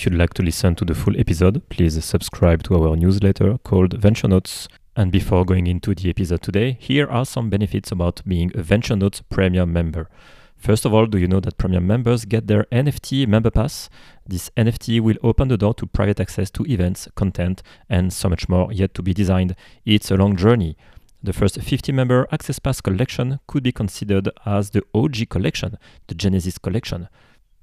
If you'd like to listen to the full episode, please subscribe to our newsletter called Venture Notes. And before going into the episode today, here are some benefits about being a Venture Notes premium member. First of all, do you know that premium members get their NFT member pass? This NFT will open the door to private access to events, content, and so much more yet to be designed. It's a long journey. The first 50 member Access Pass collection could be considered as the OG collection, the Genesis collection.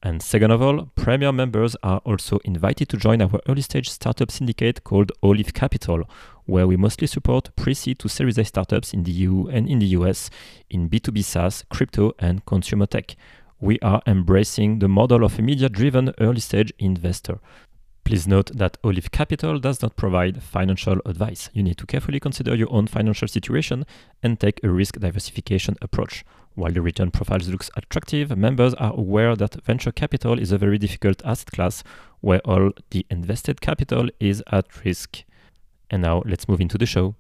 And second of all, Premier members are also invited to join our early stage startup syndicate called Olive Capital, where we mostly support pre seed to Series A startups in the EU and in the US in B2B SaaS, crypto, and consumer tech. We are embracing the model of a media driven early stage investor. Please note that Olive Capital does not provide financial advice. You need to carefully consider your own financial situation and take a risk diversification approach. While the return profiles looks attractive, members are aware that venture capital is a very difficult asset class where all the invested capital is at risk. And now let's move into the show.